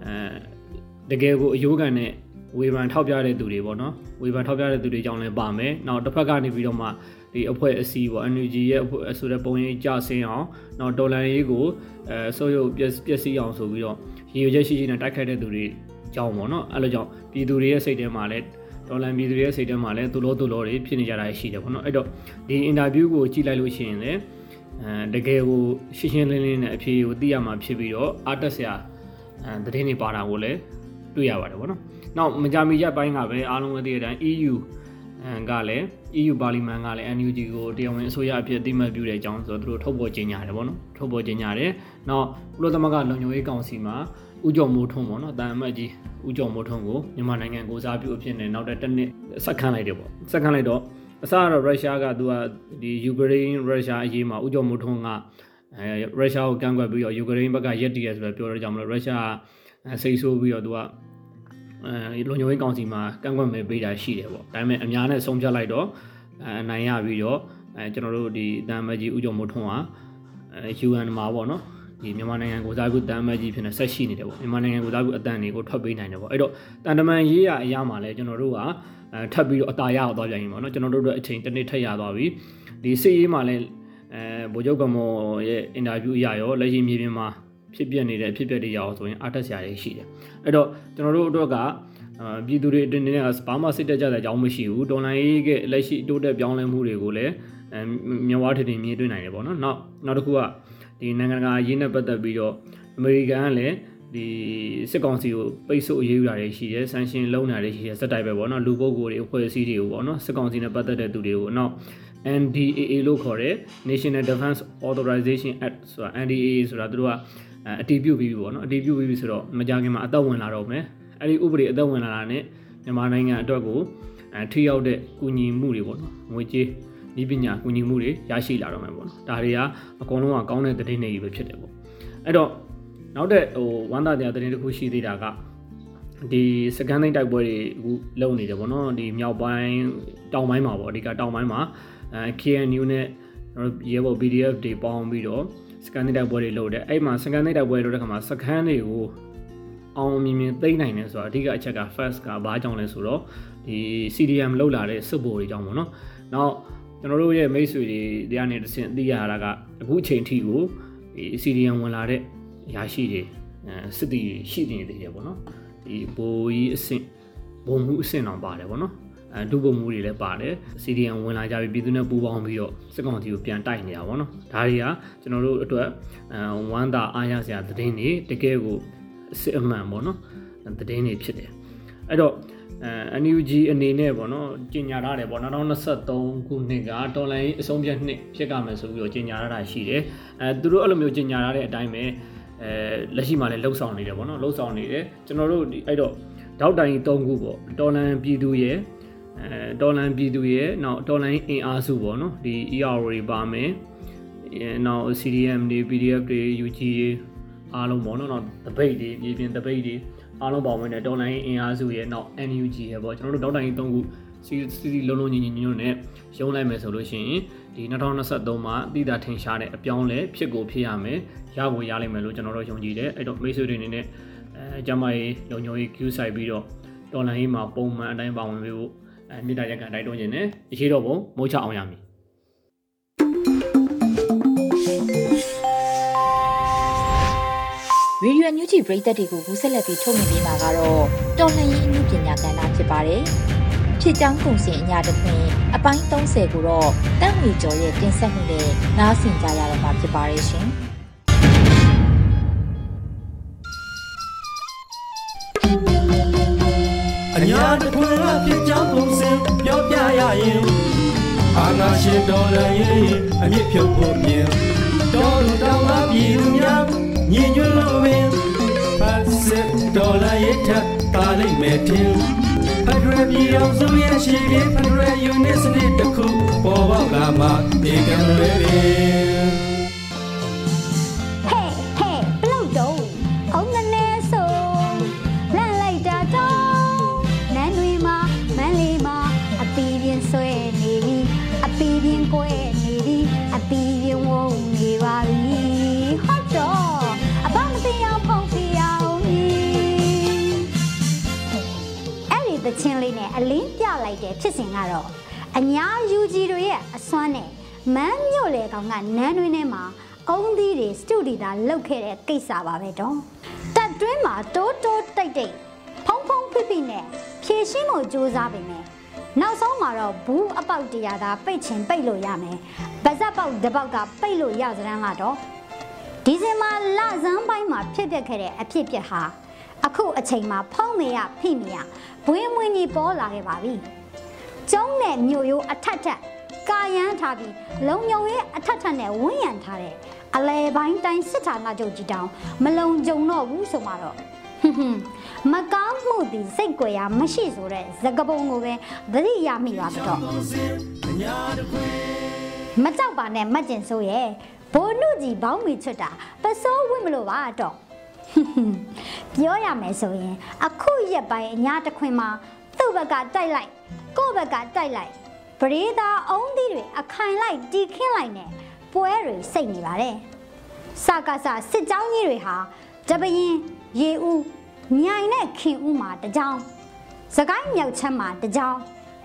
[SPEAKER 4] အဲတကယ်ကိုအယိုးကန်နဲ့ဝေဖန်ထောက်ပြတဲ့သူတွေပေါ့နော်။ဝေဖန်ထောက်ပြတဲ့သူတွေကြောင့်လည်းပါမယ်။နောက်တစ်ဖက်ကနေပြီးတော့မှဒီအဖွဲ့အစည်းပေါ့ NUG ရဲ့အဖွဲ့ဆိုတဲ့ပုံရိပ်ကြဆင်းအောင်နောက်ဒေါ်လာရေးကိုအဲဆိုရုပ်ပျက်ပျက်စီးအောင်ဆိုပြီးတော့ရည်ရွယ်ချက်ရှိရှိနဲ့တိုက်ခိုက်တဲ့သူတွေကြောင့်ပေါ့နော်။အဲလိုကြောင့်ပြည်သူတွေရဲ့စိတ်ထဲမှာလည်း ဒေါ်လာပြည်သူတွေရဲ့စိတ်ထဲမှာလည်းသူလို့သူလို့တွေဖြစ်နေကြတာရှိတယ်ပေါ့နော်အဲ့တော့ဒီအင်တာဗျူးကိုကြည့်လိုက်လို့ရှိရင်လည်းအဲတကယ်ကိုရှင်းရှင်းလင်းလင်းနဲ့အဖြေကိုသိရမှာဖြစ်ပြီးတော့အားတက်စရာအဲသတင်းတွေပါတာကိုလည်းတွေ့ရပါတယ်ပေါ့နော်နောက်မကြာမီရက်ပိုင်းကပဲအားလုံးသိတဲ့အတိုင်း EU အဲကလည်း EU ပါလီမန်ကလည်း NUG ကိုတရားဝင်အစိုးရအဖြစ်အသိမှတ်ပြုတဲ့အကြောင်းဆိုတော့သူတို့ထုတ်ပေါ်ကြေညာတယ်ပေါ့နော်ထုတ်ပေါ်ကြေညာတယ်နောက်ကုလသမဂ္ဂလုံခြုံရေးကောင်စီမှာ ဥကြုံမိုးထုံးပေါ့နော်တာအမတ်ကြီးဥကြုံမိုးထုံးကိုမြန်မာနိုင်ငံကိုစားပြုအဖြစ်နဲ့နောက်တဲ့တစ်နှစ်ဆက်ခန့်လိုက်တယ်ပေါ့ဆက်ခန့်လိုက်တော့အစကတော့ရုရှားကသူကဒီယူကရိန်းရုရှားအရေးမှာဥကြုံမိုးထုံးကအဲရုရှားကိုကန့်ကွက်ပြီးတော့ယူကရိန်းဘက်ကရက်တည်ရဆိုတော့ပြောတော့ကြောင့်မလို့ရုရှားစိတ်ဆိုးပြီးတော့သူကအဲလုံခြုံရေးကောင်စီမှာကန့်ကွက်မဲ့ပေးတာရှိတယ်ပေါ့ဒါပေမဲ့အများနဲ့ဆုံးဖြတ်လိုက်တော့အနိုင်ရပြီးတော့အဲကျွန်တော်တို့ဒီတန်မကြီးဥကြုံမိုးထုံးကအဲ UN မှာပေါ့နော် ဒီမြန်မာနိုင်ငံကိုစားပြုတန်မကြီးဖြစ်နေဆက်ရှိနေတယ်ပေါ့မြန်မာနိုင်ငံကိုစားပြုအတန်တွေကိုထွက်ပေးနိုင်တယ်ပေါ့အဲ့တော့တန်တမန်ရေးရအရာမှာလဲကျွန်တော်တို့ကအဲထပ်ပြီးတော့အตาရအောင်သွားပြန်ရင်ပေါ့နော်ကျွန်တော်တို့တို့အချိန်တစ်နေ့ထက်ရသွားပြီဒီစစ်ရေးမှာလဲအဲအဲဗိုလ်ချုပ်ကမော်ရဲ့အင်တာဗျူးအရရောလက်ရှိမြေပြင်မှာဖြစ်ပျက်နေတဲ့အဖြစ်အပျက်တွေရအောင်ဆိုရင်အားတက်စရာတွေရှိတယ်အဲ့တော့ကျွန်တော်တို့အတွက်ကအာပြည်သူတွေအနေနဲ့ကဘာမှစိတ်တက်ကြတဲ့အကြောင်းမရှိဘူးတော်လိုင်းရေးကလက်ရှိတိုးတက်ပြောင်းလဲမှုတွေကိုလည်းအဲမြဝထထင်မြင်တွေ့နိုင်တယ်ပေါ့နော်နောက်နောက်တစ်ခုက ဒီနိုင်ငံတကာရေးနဲ့ပတ်သက်ပြီးတော့အမေရိကန်ကလည်းဒီစစ်ကောင်စီကိုပိတ်ဆို့အရေးယူတာတွေရှိတယ်ဆန်ရှင်လုံးတာတွေရှိတယ်စက်တိုက်ပဲပေါ့နော်လူပုဂ္ဂိုလ်တွေအဖွဲ့အစည်းတွေကိုပေါ့နော်စစ်ကောင်စီနဲ့ပတ်သက်တဲ့သူတွေကိုနောက် NDAA လို့ခေါ်တဲ့ National Defense Authorization Act ဆိုတာ NDAA ဆိုတာသူတို့ကအတည်ပြုပြီးပြီပေါ့နော်အတည်ပြုပြီးပြီဆိုတော့မကြခင်မှာအသက်ဝင်လာတော့မယ်အဲ့ဒီဥပဒေအသက်ဝင်လာတာနဲ့မြန်မာနိုင်ငံအတွက်ကိုအဲထိရောက်တဲ့ကူညီမှုတွေပေါ့နော်ငွေကြေး ဤပညာကူညီမှုတွေရရှိလာတော့မယ်ပေါ့နော်ဒါတွေကအကုန်လုံးကကောင်းတဲ့သတင်းတွေပဲဖြစ်တယ်ပေါ့အဲ့တော့နောက်တဲ့ဟိုဝမ်းသာတဲ့သတင်းတစ်ခုရှိသေးတာကဒီစကန်သိန်းတိုက်ပွဲတွေအခုလုပ်နေတယ်ပေါ့နော်ဒီမြောက်ပိုင်းတောင်ပိုင်းမှာပေါ့အဓိကတောင်ပိုင်းမှာအဲ KNU နဲ့ကျွန်တော်ရဲဘော် PDF တွေပေါင်းပြီးတော့စကန်သိန်းတိုက်ပွဲတွေလုပ်တယ်အဲ့မှာစကန်သိန်းတိုက်ပွဲလုပ်တဲ့ခါမှာစကန်တွေကိုအောင်မြင်မြင်သိမ့်နိုင်တယ်ဆိုတာအဓိကအချက်က first ကဘာကြောင့်လဲဆိုတော့ဒီ CDM လောက်လာတဲ့စစ်ဗိုလ်တွေကြောင့်ပေါ့နော်။နောက် ကျွန်တော်တို့ရဲ့မိတ်ဆွေတွေတရားနေတစ်ဆင့်သိရတာကအခုအချိန်ထိကိုဒီ CDM ဝင်လာတဲ့ရာရှိတွေအဲစစ်တီရှိနေသေးတယ်ပေါ့နော်။ဒီဘိုးကြီးအဆင့်ဘုံမှုအဆင့်တောင်ပါတယ်ပေါ့နော်။အဲဒုဗိုလ်မှုတွေလည်းပါတယ် CDM ဝင်လာကြပြီးပြည်သူနဲ့ပူးပေါင်းပြီးတော့စစ်ကောင်စီကိုပြန်တိုက်နေတာပေါ့နော်။ဒါတွေကကျွန်တော်တို့အတွက်အဲဝမ်းသာအားရစရာသတင်းတွေတကယ်ကိုအစစ်အမှန်ပေါ့နော်သတင်းတွေဖြစ်တယ်အဲ့တော့ အဲ NUG အနေနဲ့ပေါ့နော်ကြီးညာထားတယ်ပေါ့2023ခုနှစ်ကတော်လိုင်းအဆုံးဖြတ်နှစ်ဖြစ်ကြမယ်ဆိုပြီးတော့ကြီးညာထားတာရှိတယ်အဲသူတို့အဲ့လိုမျိုးကြီးညာထားတဲ့အတိုင်းပဲအဲလက်ရှိမှာလည်းလှုပ်ဆောင်နေတယ်ပေါ့နော်လှုပ်ဆောင်နေတယ်ကျွန်တော်တို့အဲ့တော့ဒေါက်တိုင်3ခုပေါ့တော်လန်ပြည်သူရဲ့အဲတော်လန်ပြည်သူရဲ့နောက်တော်လန်အင်အားစုပေါ့နော်ဒီ ER တွေပါမယ်အဲနောက် CDM တွေ PDF တွေ UG တွေအားလုံးပေါ့နော်နောက် debate တွေပြည်ပြင် debate တွေ အားလုံးပါဝင်တဲ့တော်လိုင်းအင်အားစုရဲ့နောက် NUG ရဲ့ပေါ့ကျွန်တော်တို့တောက်တိုင်၃ခုစီစီစီလုံးလုံးညီညီညွတ်နဲ့ရုံးလိုက်မယ်ဆိုလို့ရှိရင်ဒီ2023မှာအတိအသာထင်ရှားတဲ့အပြောင်းလဲဖြစ်ကိုဖြစ်ရမယ်ရကိုရလိမ့်မယ်လို့ကျွန်တော်တို့ယုံကြည်တယ်အဲ့တော့မိတ်ဆွေတွေအနေနဲ့အဲကျမကြီးလုံညုံကြီး queue ဆိုင်ပြီးတော့တော်လိုင်းရေးမှာပုံမှန်အတိုင်းပါဝင်ပြီးဖို့အဲမြေတားရက်ကန်တိုက်တွန်းခြင်းနဲ့အရှိတော့ပုံမိုးချအောင်ရမည်
[SPEAKER 1] ရေဒီယိုညူဂျီပရိသတ်တွေကိုကူးဆက်လက်ပြီးထုတ်လွှင့်ပေးမှာကတော့တော်လှန်ရေးအမှုပညာကဏ္ဍဖြစ်ပါတယ်။ဖြစ်ကြောင်းကုန်စင်အညာတစ်ခွင်အပိုင်း30ကိုတော့တန့်ဝေကျော်ရဲ့တင်ဆက်မှုနဲ့နားဆင်ကြရတော့မှာဖြစ်ပါတယ်ရှင်။
[SPEAKER 5] အညာတခွင်ကဖြစ်ကြောင်းပုံစံပြောပြရရင်အာနာရှင်တော်လည်းရင်အမြင့်ဖြုတ်ဖို့မြင်တော်လူတောင်းပါပြည်သူများ ညီညွတ်လို့ပင်ဖတ်စစ်တော်လည်းရထပါလိမ့်မယ်ထင်ဖက်ဒရယ်ပြည်အောင်စုရဲ့ရှိပြီးဖက်ဒရယ်ယူနစ်စနစ်တစ်ခုပေါ်ပေါက်လာမှဒီကံလွ
[SPEAKER 6] အလင်းပြလိုက်တဲ့ဖြစ်စဉ်ကတော့အညာယူဂျီတို့ရဲ့အစွမ်းနဲ့မန်းမြို့လေကောင်ကနန်းတွင်းထဲမှာအုံးသီးတွေစတူဒီတာလောက်ခဲ့တဲ့ကိစ္စပါပဲတော့တက်တွင်းမှာတိုးတိုးတိတ်တိတ်ဖုံဖုံဖိဖိနဲ့ဖြည့်ရှင်းဖို့ကြိုးစားပေမဲ့နောက်ဆုံးမှာတော့ဘူးအပေါက်တရားသာပိတ်ချင်ပိတ်လို့ရမယ်ဗဇက်ပေါက်တစ်ပေါက်ကပိတ်လို့ရစရန်ကတော့ဒီဇင်ဘာလဆန်းပိုင်းမှာဖြစ်ပျက်ခဲ့တဲ့အဖြစ်အပျက်ဟာ အခုအချိန်မှာဖုံးမေရဖိမေရဘွေးမွေးကြီးပေါ်လာခဲ့ပါပြီကျုံးနဲ့မြို့ရိုးအထက်ထက်ကာယန်းထားပြီးလုံညုံရဲ့အထက်ထက်နဲ့ဝန်းရံထားတဲ့အလဲပိုင်းတိုင်းစစ်ဌာနချုပ်ကြီးတောင်မလုံကြုံတော့ဘူးဆိုမှတော့ဟွန်းဟွန်းမကောင်းမှုဒီစိတ်ကြွယ်ရမရှိဆိုတဲ့သကပုံကိုပဲသတိရမိပါတော့မကြောက်ပါနဲ့မတ်ကျင်ဆိုရဲ့ဘိုလ်နုကြီးဘောင်းမီချွတ်တာပစိုးဝင့်မလို့ပါတော့ ပြောရမယ်ဆိုရင် အခုရက်ပိုင်းအညာတစ်ခွင်မှာသူ့ဘက်ကတိုက်လိုက်ကိုယ့်ဘက်ကတိုက်လိုက်ပရိသာအုံးသီးတွေအခိုင်လိုက်တီခင်းလိုက်နဲ့ပွဲတွေစိတ်နေပါတယ်စကားစစစ်ကြောင်းကြီးတွေဟာတပရင်ရေဦးမြိုင်နဲ့ခင်ဦးမှာတကြောင်စကိုင်းမြောက်ချမ်းမှာတကြောင်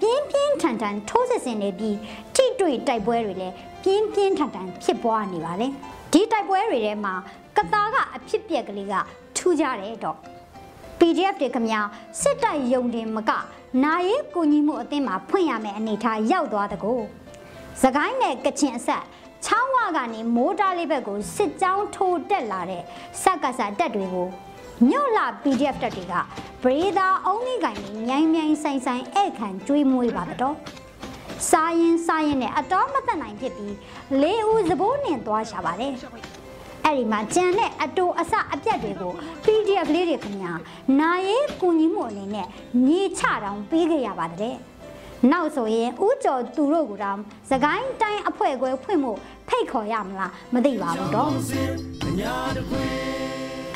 [SPEAKER 6] ပြင်းပြင်းထန်ထန်ထိုးစစ်ဆင်နေပြီးထိတွေ့တိုက်ပွဲတွေလည်းပြင်းပြင်းထန်ထန်ဖြစ်ပွားနေပါတယ်ဒီတိုက်ပွဲတွေထဲမှာ ကတားကအဖြစ်ပြက်ကလေးကထူးကြတယ်တော့ PDF တွေခင်ဗျာစစ်တပ်ယုံတင်မကနာရေးကိုကြီးမှုအသင်းမှာဖွင့်ရမယ့်အနေထားရောက်သွားတကူစကိုင်းနဲ့ကချင်အဆက်ချောင်းဝကနေမိုးတားလေးဘက်ကိုစစ်ကြောင်းထိုးတက်လာတဲ့စက်ကစားတက်တွေကိုမြို့လာ PDF တက်တွေကဘရေသာအုံးလေးကင်ကြီးမြိုင်မြိုင်ဆိုင်ဆိုင်ဧခံကျွေးမွေးပါတော့စားရင်စားရင်နဲ့အတော်မသက်နိုင်ဖြစ်ပြီးလေးဦးသဘိုးနှင်သွားရှာပါတယ် အဲ့ဒီမှာကြံတဲ့အတူအစအပြတ်တွေကို PDF လေးတွေခင်ဗျာနာရေးကူညီမှုအနေနဲ့ညီချတောင်ပေးခဲ့ရပါတယ်နောက်ဆိုရင်ဦးကျော်သူတို့ကတောင်သကိုင်းတိုင်းအဖွဲ့ခွဲဖွင့်မှုဖိတ်ခေါ်ရမလားမသိပါဘူးတော့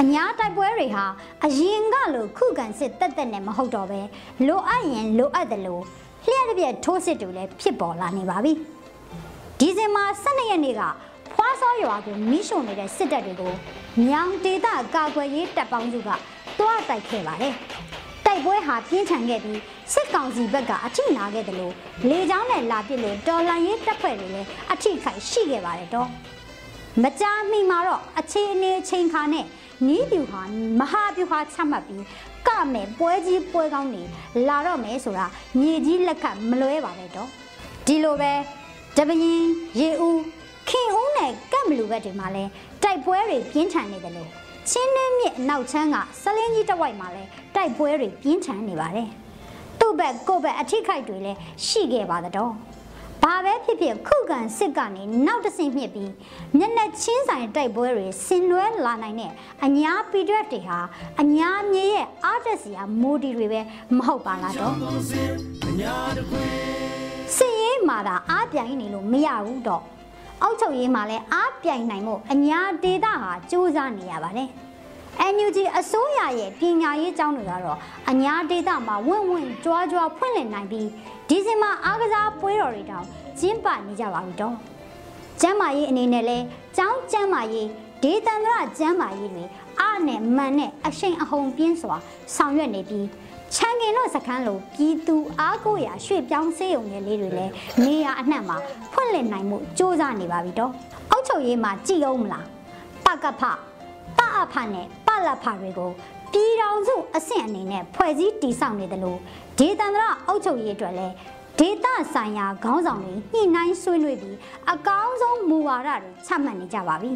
[SPEAKER 6] အညာတိုက်ပွဲတွေဟာအရင်ကလိုခုခံစစ်တက်တက်နဲ့မဟုတ်တော့ပဲလိုအပ်ရင်လိုအပ်တယ်လို့လျှက်တစ်ပြက်ထိုးစစ်တွေလည်းဖြစ်ပေါ်လာနေပါပြီဒီဇင်ဘာ12ရက်နေ့က ဖွားစောရွာကိုမိရှုံနေတဲ့စစ်တပ်တွေကိုမြောင်ဒေသကာကွယ်ရေးတပ်ပေါင်းစုကတွားတိုက်ခဲ့ပါတယ်တိုက်ပွဲဟာပြင်းထန်ခဲ့ပြီးစစ်ကောင်စီဘက်ကအထိနာခဲ့တယ်လို့လေကြောင်းနဲ့လာပစ်လို့တော်လန်ရေးတပ်ဖွဲ့တွေလည်းအထိခိုက်ရှိခဲ့ပါတယ်တော့မကြာမီမှာတော့အခြေအနေချိန်ခါနဲ့နီးပြူဟာမဟာပြူဟာချမှတ်ပြီးကမယ်ပွဲကြီးပွဲကောင်းနေလာတော့မယ်ဆိုတာမြေကြီးလက်ခတ်မလွဲပါပဲတော့ဒီလိုပဲတပရင်ရေဦး ခင်ဦးနဲ့ကတ်မလူဘက်တွေမှာလဲတိုက်ပွဲတွေပြင်းထန်နေတယ်လို့ချင်းနှင်းမြစ်အနောက်ချမ်းကဆလင်းကြီးတစ်ဝိုက်မှာလဲတိုက်ပွဲတွေပြင်းထန်နေပါတယ်သူ့ဘက်ကိုယ့်ဘက်အထိခိုက်တွေလည်းရှိခဲ့ပါတော့ဘာပဲဖြစ်ဖြစ်ခုခံစစ်ကနေနောက်တစ်ဆင့်မြင့်ပြီးမျက်နှာချင်းဆိုင်တိုက်ပွဲတွေဆင်နွှဲလာနိုင်တဲ့အညာ PDF တွေဟာအညာမြေရဲ့အားတက်စီယာမိုဒီတွေပဲမဟုတ်ပါလားတော့စစ်ရေးမှာသာအားပြိုင်နေလို့မရဘူးတော့ အောက်ချုပ်ရေးမှာလည်းအားပြိုင်နိုင်မှုအညာဒေတာဟာစူးစမ်းနေရပါတယ်။ NUG အစိုးရရဲ့ပညာရေးကျောင်းတွေကတော့အညာဒေတာမှာဝင့်ဝင့်ကြွားကြွားဖွင့်လှစ်နိုင်ပြီးဒီဇင်ဘာအားကစားပွဲတော်တွေတောင်ကျင်းပနေကြပါပြီတော့။ကျမ်းမာရေးအနေနဲ့လဲကျောင်းကျမ်းမာရေးဒေသန္တရကျမ်းမာရေးတွေအားနဲ့မှန်နဲ့အရှိန်အဟုန်ပြင်းစွာဆောင်ရွက်နေပြီး ချန်ကင်တို့စခန်းလိုပြည်သူအားကိုးရာရွှေ့ပြောင်းစေးုံငယ်လေးတွေလည်းနေရာအနှံ့မှာဖွင့်လှစ်နိုင်မှုစ조사နေပါပြီတော့အောက်ချုပ်ရေးမှာကြည်အောင်မလားပကဖပအဖနဲ့ပလဖတွေကိုပြည်တော်စုအဆင့်အနေနဲ့ဖွဲ့စည်းတည်ဆောက်နေတယ်လို့ဒေသန္တရအောက်ချုပ်ရေးအတွက်လည်းဒေသဆိုင်ရာခေါင်းဆောင်တွေညှိနှိုင်းဆွေးနွေးပြီးအကောင်းဆုံးမူဝါဒတွေချမှတ်နေကြပါပြီ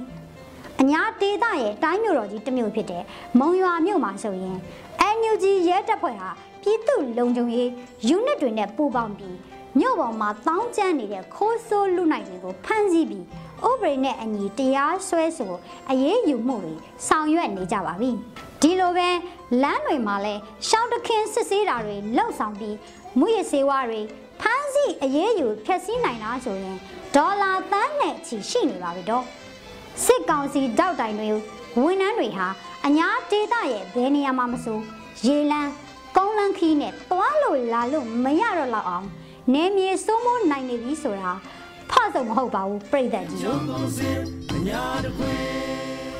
[SPEAKER 6] အညာဒေသရဲ့တိုင်းမြို့တော်ကြီးတစ်မြို့ဖြစ်တဲ့မုံရွာမြို့မှာဆိုရင် NUG ရဲတပ်ဖွဲ့ဟာပြည်သူလုံခြုံရေး unit တွေနဲ့ပူးပေါင်းပြီးမြို့ပေါ်မှာတောင်းကျမ်းနေတဲ့ခိုးဆိုးလူနိုင်တွေကိုဖမ်းဆီးပြီးဥပဒေနဲ့အညီတရားစွဲဆိုအရေးယူမှုတွေဆောင်ရွက်နေကြပါပြီဒီလိုပဲလမ်းတွေမှာလဲရှောင်းတခင် စစ်ဆေးတာတွေလှုပ်ဆောင်ပြီးမူရစေဝါတွေဖမ်းဆီးအရေးယူဖျက်ဆီးနိုင်တာဆိုရင်ဒေါ်လာသန်းနဲ့ချီရှိနေပါပြီတော့စစ်ကောင်စီတောက်တိုင်တွေဝန်ထမ်းတွေဟာအညာဒေသရဲ့ဘယ်နေရာမှာမဆို ရေလန်းကုန်းလန်းခီးနဲ့သွားလို့လာလို့မရတော့လောက်အောင်နေမြေစိုးမိုးနိုင်နေပြီဆိုတာဖဆုံမဟုတ်ပါဘူးပြိတ္တကြီး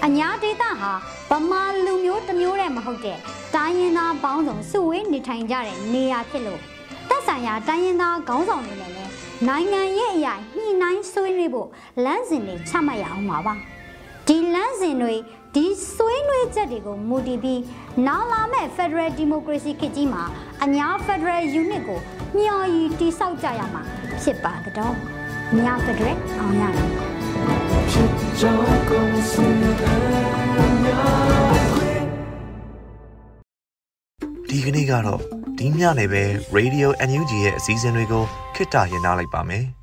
[SPEAKER 6] အညာဒေသဟာဗမာလူမျိုးတစ်မျိုးတည်းမဟုတ်တဲ့တိုင်းရင်းသားပေါင်းစုံစုဝေးနေထိုင်ကြတဲ့နေရာဖြစ်လို့သက်ဆိုင်ရာတိုင်းရင်းသားခေါင်းဆောင်တွေနဲ့လည်းနိုင်ငံရဲ့အရာညှိနှိုင်းဆွေးနွေးဖို့လမ်းစဉ်တွေချမှတ်ရအောင်ပါပါဒီလမ်းစဉ်တွေ ဒီဆွေးနွေးချက်တွေကိုမူတည်ပြီးနောက်လာမဲ့ Federal Democracy ခေတ်ကြီးမှာအညာ Federal Unit ကိုမျှော်ရည်တိဆောက်ကြရမှာဖြစ်ပါတော့။ညာ Federal အောင်ရတယ်။
[SPEAKER 5] ဖြစ်ကြောင်းကုန်စင်အများ
[SPEAKER 7] ဒီကနေ့ကတော့ဒီညနေပဲ Radio NUG ရဲ့အစည်းအဝေးတွေကိုခਿੱတရနာလိုက်ပါမယ်